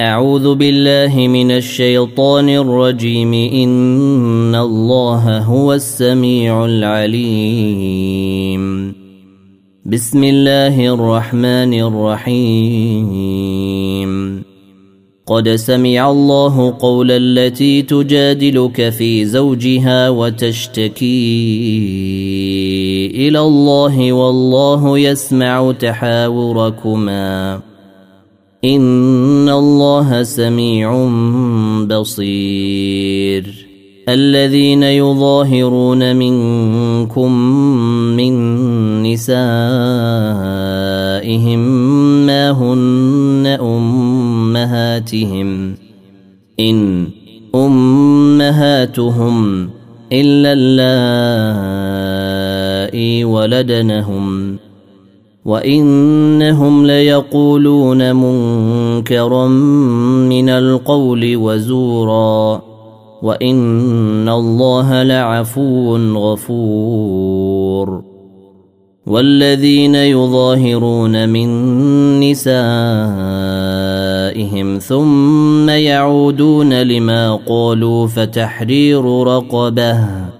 أعوذ بالله من الشيطان الرجيم. إن الله هو السميع العليم. بسم الله الرحمن الرحيم. قد سمع الله قول التي تجادلك في زوجها وتشتكي إلى الله والله يسمع تحاوركما. ان الله سميع بصير الذين يظاهرون منكم من نسائهم ما هن امهاتهم ان امهاتهم الا اللائي ولدنهم وانهم ليقولون منكرا من القول وزورا وان الله لعفو غفور والذين يظاهرون من نسائهم ثم يعودون لما قالوا فتحرير رقبه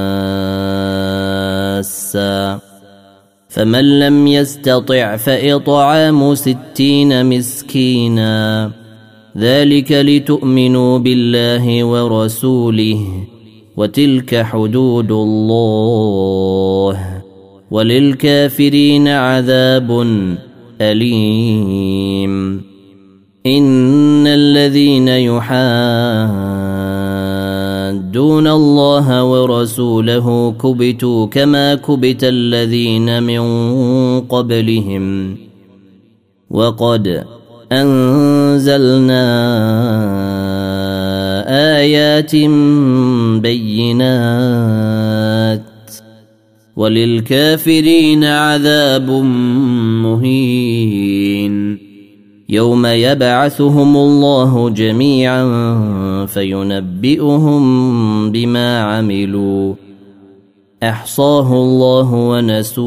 فمن لم يستطع فإطعام ستين مسكينا. ذلك لتؤمنوا بالله ورسوله وتلك حدود الله. وللكافرين عذاب أليم. إن الذين يحادون الله ورسوله كبتوا كما كبت الذين من قبلهم. وقد أنزلنا آيات بينات. وللكافرين عذاب مهين. يوم يبعثهم الله جميعا فينبئهم بما عملوا. احصاه الله ونسوه.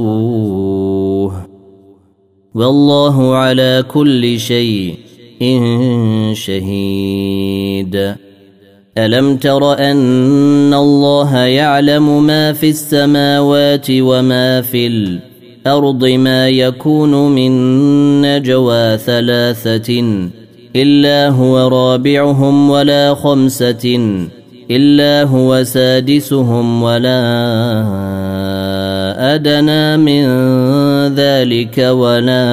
والله على كل شيء شهيد. الم تر ان الله يعلم ما في السماوات وما في الأرض ما يكون من نجوى ثلاثة إلا هو رابعهم ولا خمسة إلا هو سادسهم ولا أدنى من ذلك ولا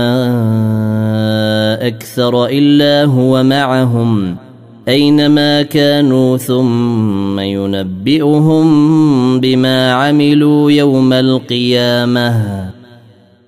أكثر إلا هو معهم أينما كانوا ثم ينبئهم بما عملوا يوم القيامة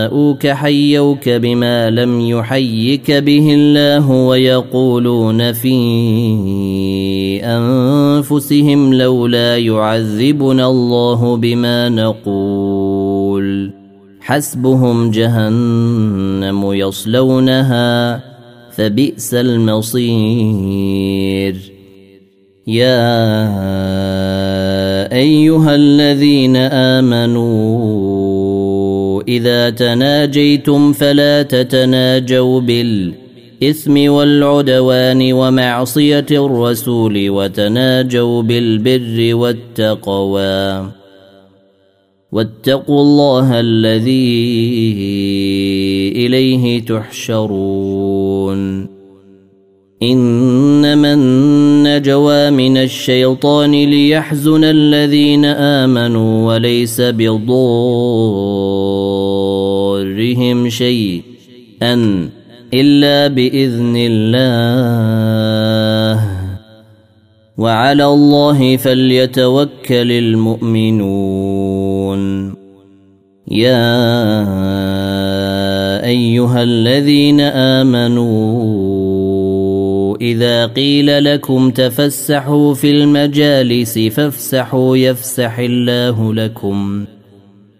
جاءوك حيوك بما لم يحيك به الله ويقولون في أنفسهم لولا يعذبنا الله بما نقول. حسبهم جهنم يصلونها فبئس المصير. يا أيها الذين آمنوا إذا تناجيتم فلا تتناجوا بالإثم والعدوان ومعصية الرسول وتناجوا بالبر والتقوى. واتقوا الله الذي إليه تحشرون. إنما النجوى من الشيطان ليحزن الذين آمنوا وليس بضار شيئا الا باذن الله وعلى الله فليتوكل المؤمنون يا ايها الذين امنوا اذا قيل لكم تفسحوا في المجالس فافسحوا يفسح الله لكم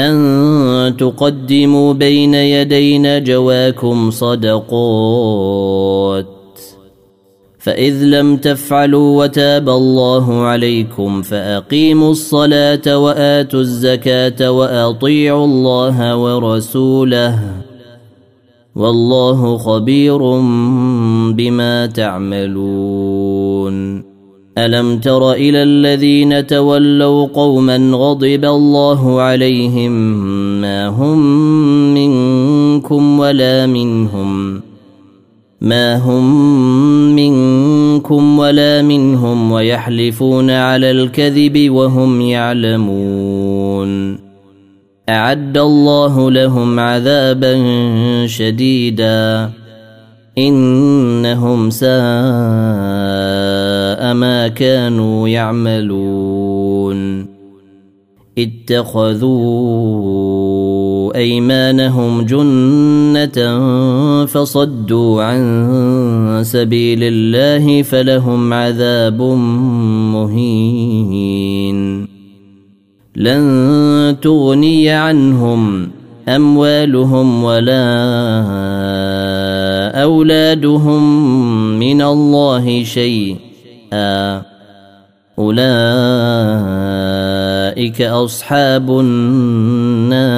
أن تقدموا بين يدي نجواكم صدقات. فإذ لم تفعلوا وتاب الله عليكم فأقيموا الصلاة وآتوا الزكاة وأطيعوا الله ورسوله. والله خبير بما تعملون. ألم تر إلى الذين تولوا قوما غضب الله عليهم ما هم منكم ولا منهم ما هم منكم ولا منهم ويحلفون على الكذب وهم يعلمون أعد الله لهم عذابا شديدا إنهم ساء ما كانوا يعملون. اتخذوا أيمانهم جنة فصدوا عن سبيل الله فلهم عذاب مهين. لن تغني عنهم أموالهم ولا أولادهم من الله شيئا. أولئك أصحاب النار.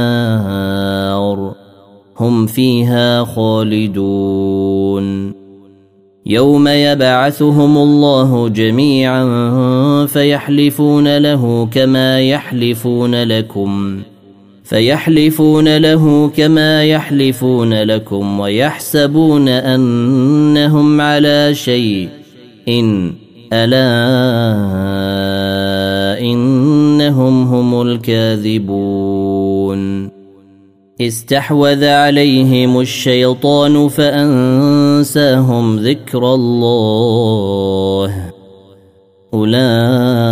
هم فيها خالدون. يوم يبعثهم الله جميعا فيحلفون له كما يحلفون لكم. فيحلفون له كما يحلفون لكم ويحسبون أنهم على شيء إن ألا إنهم هم الكاذبون استحوذ عليهم الشيطان فأنساهم ذكر الله أولئك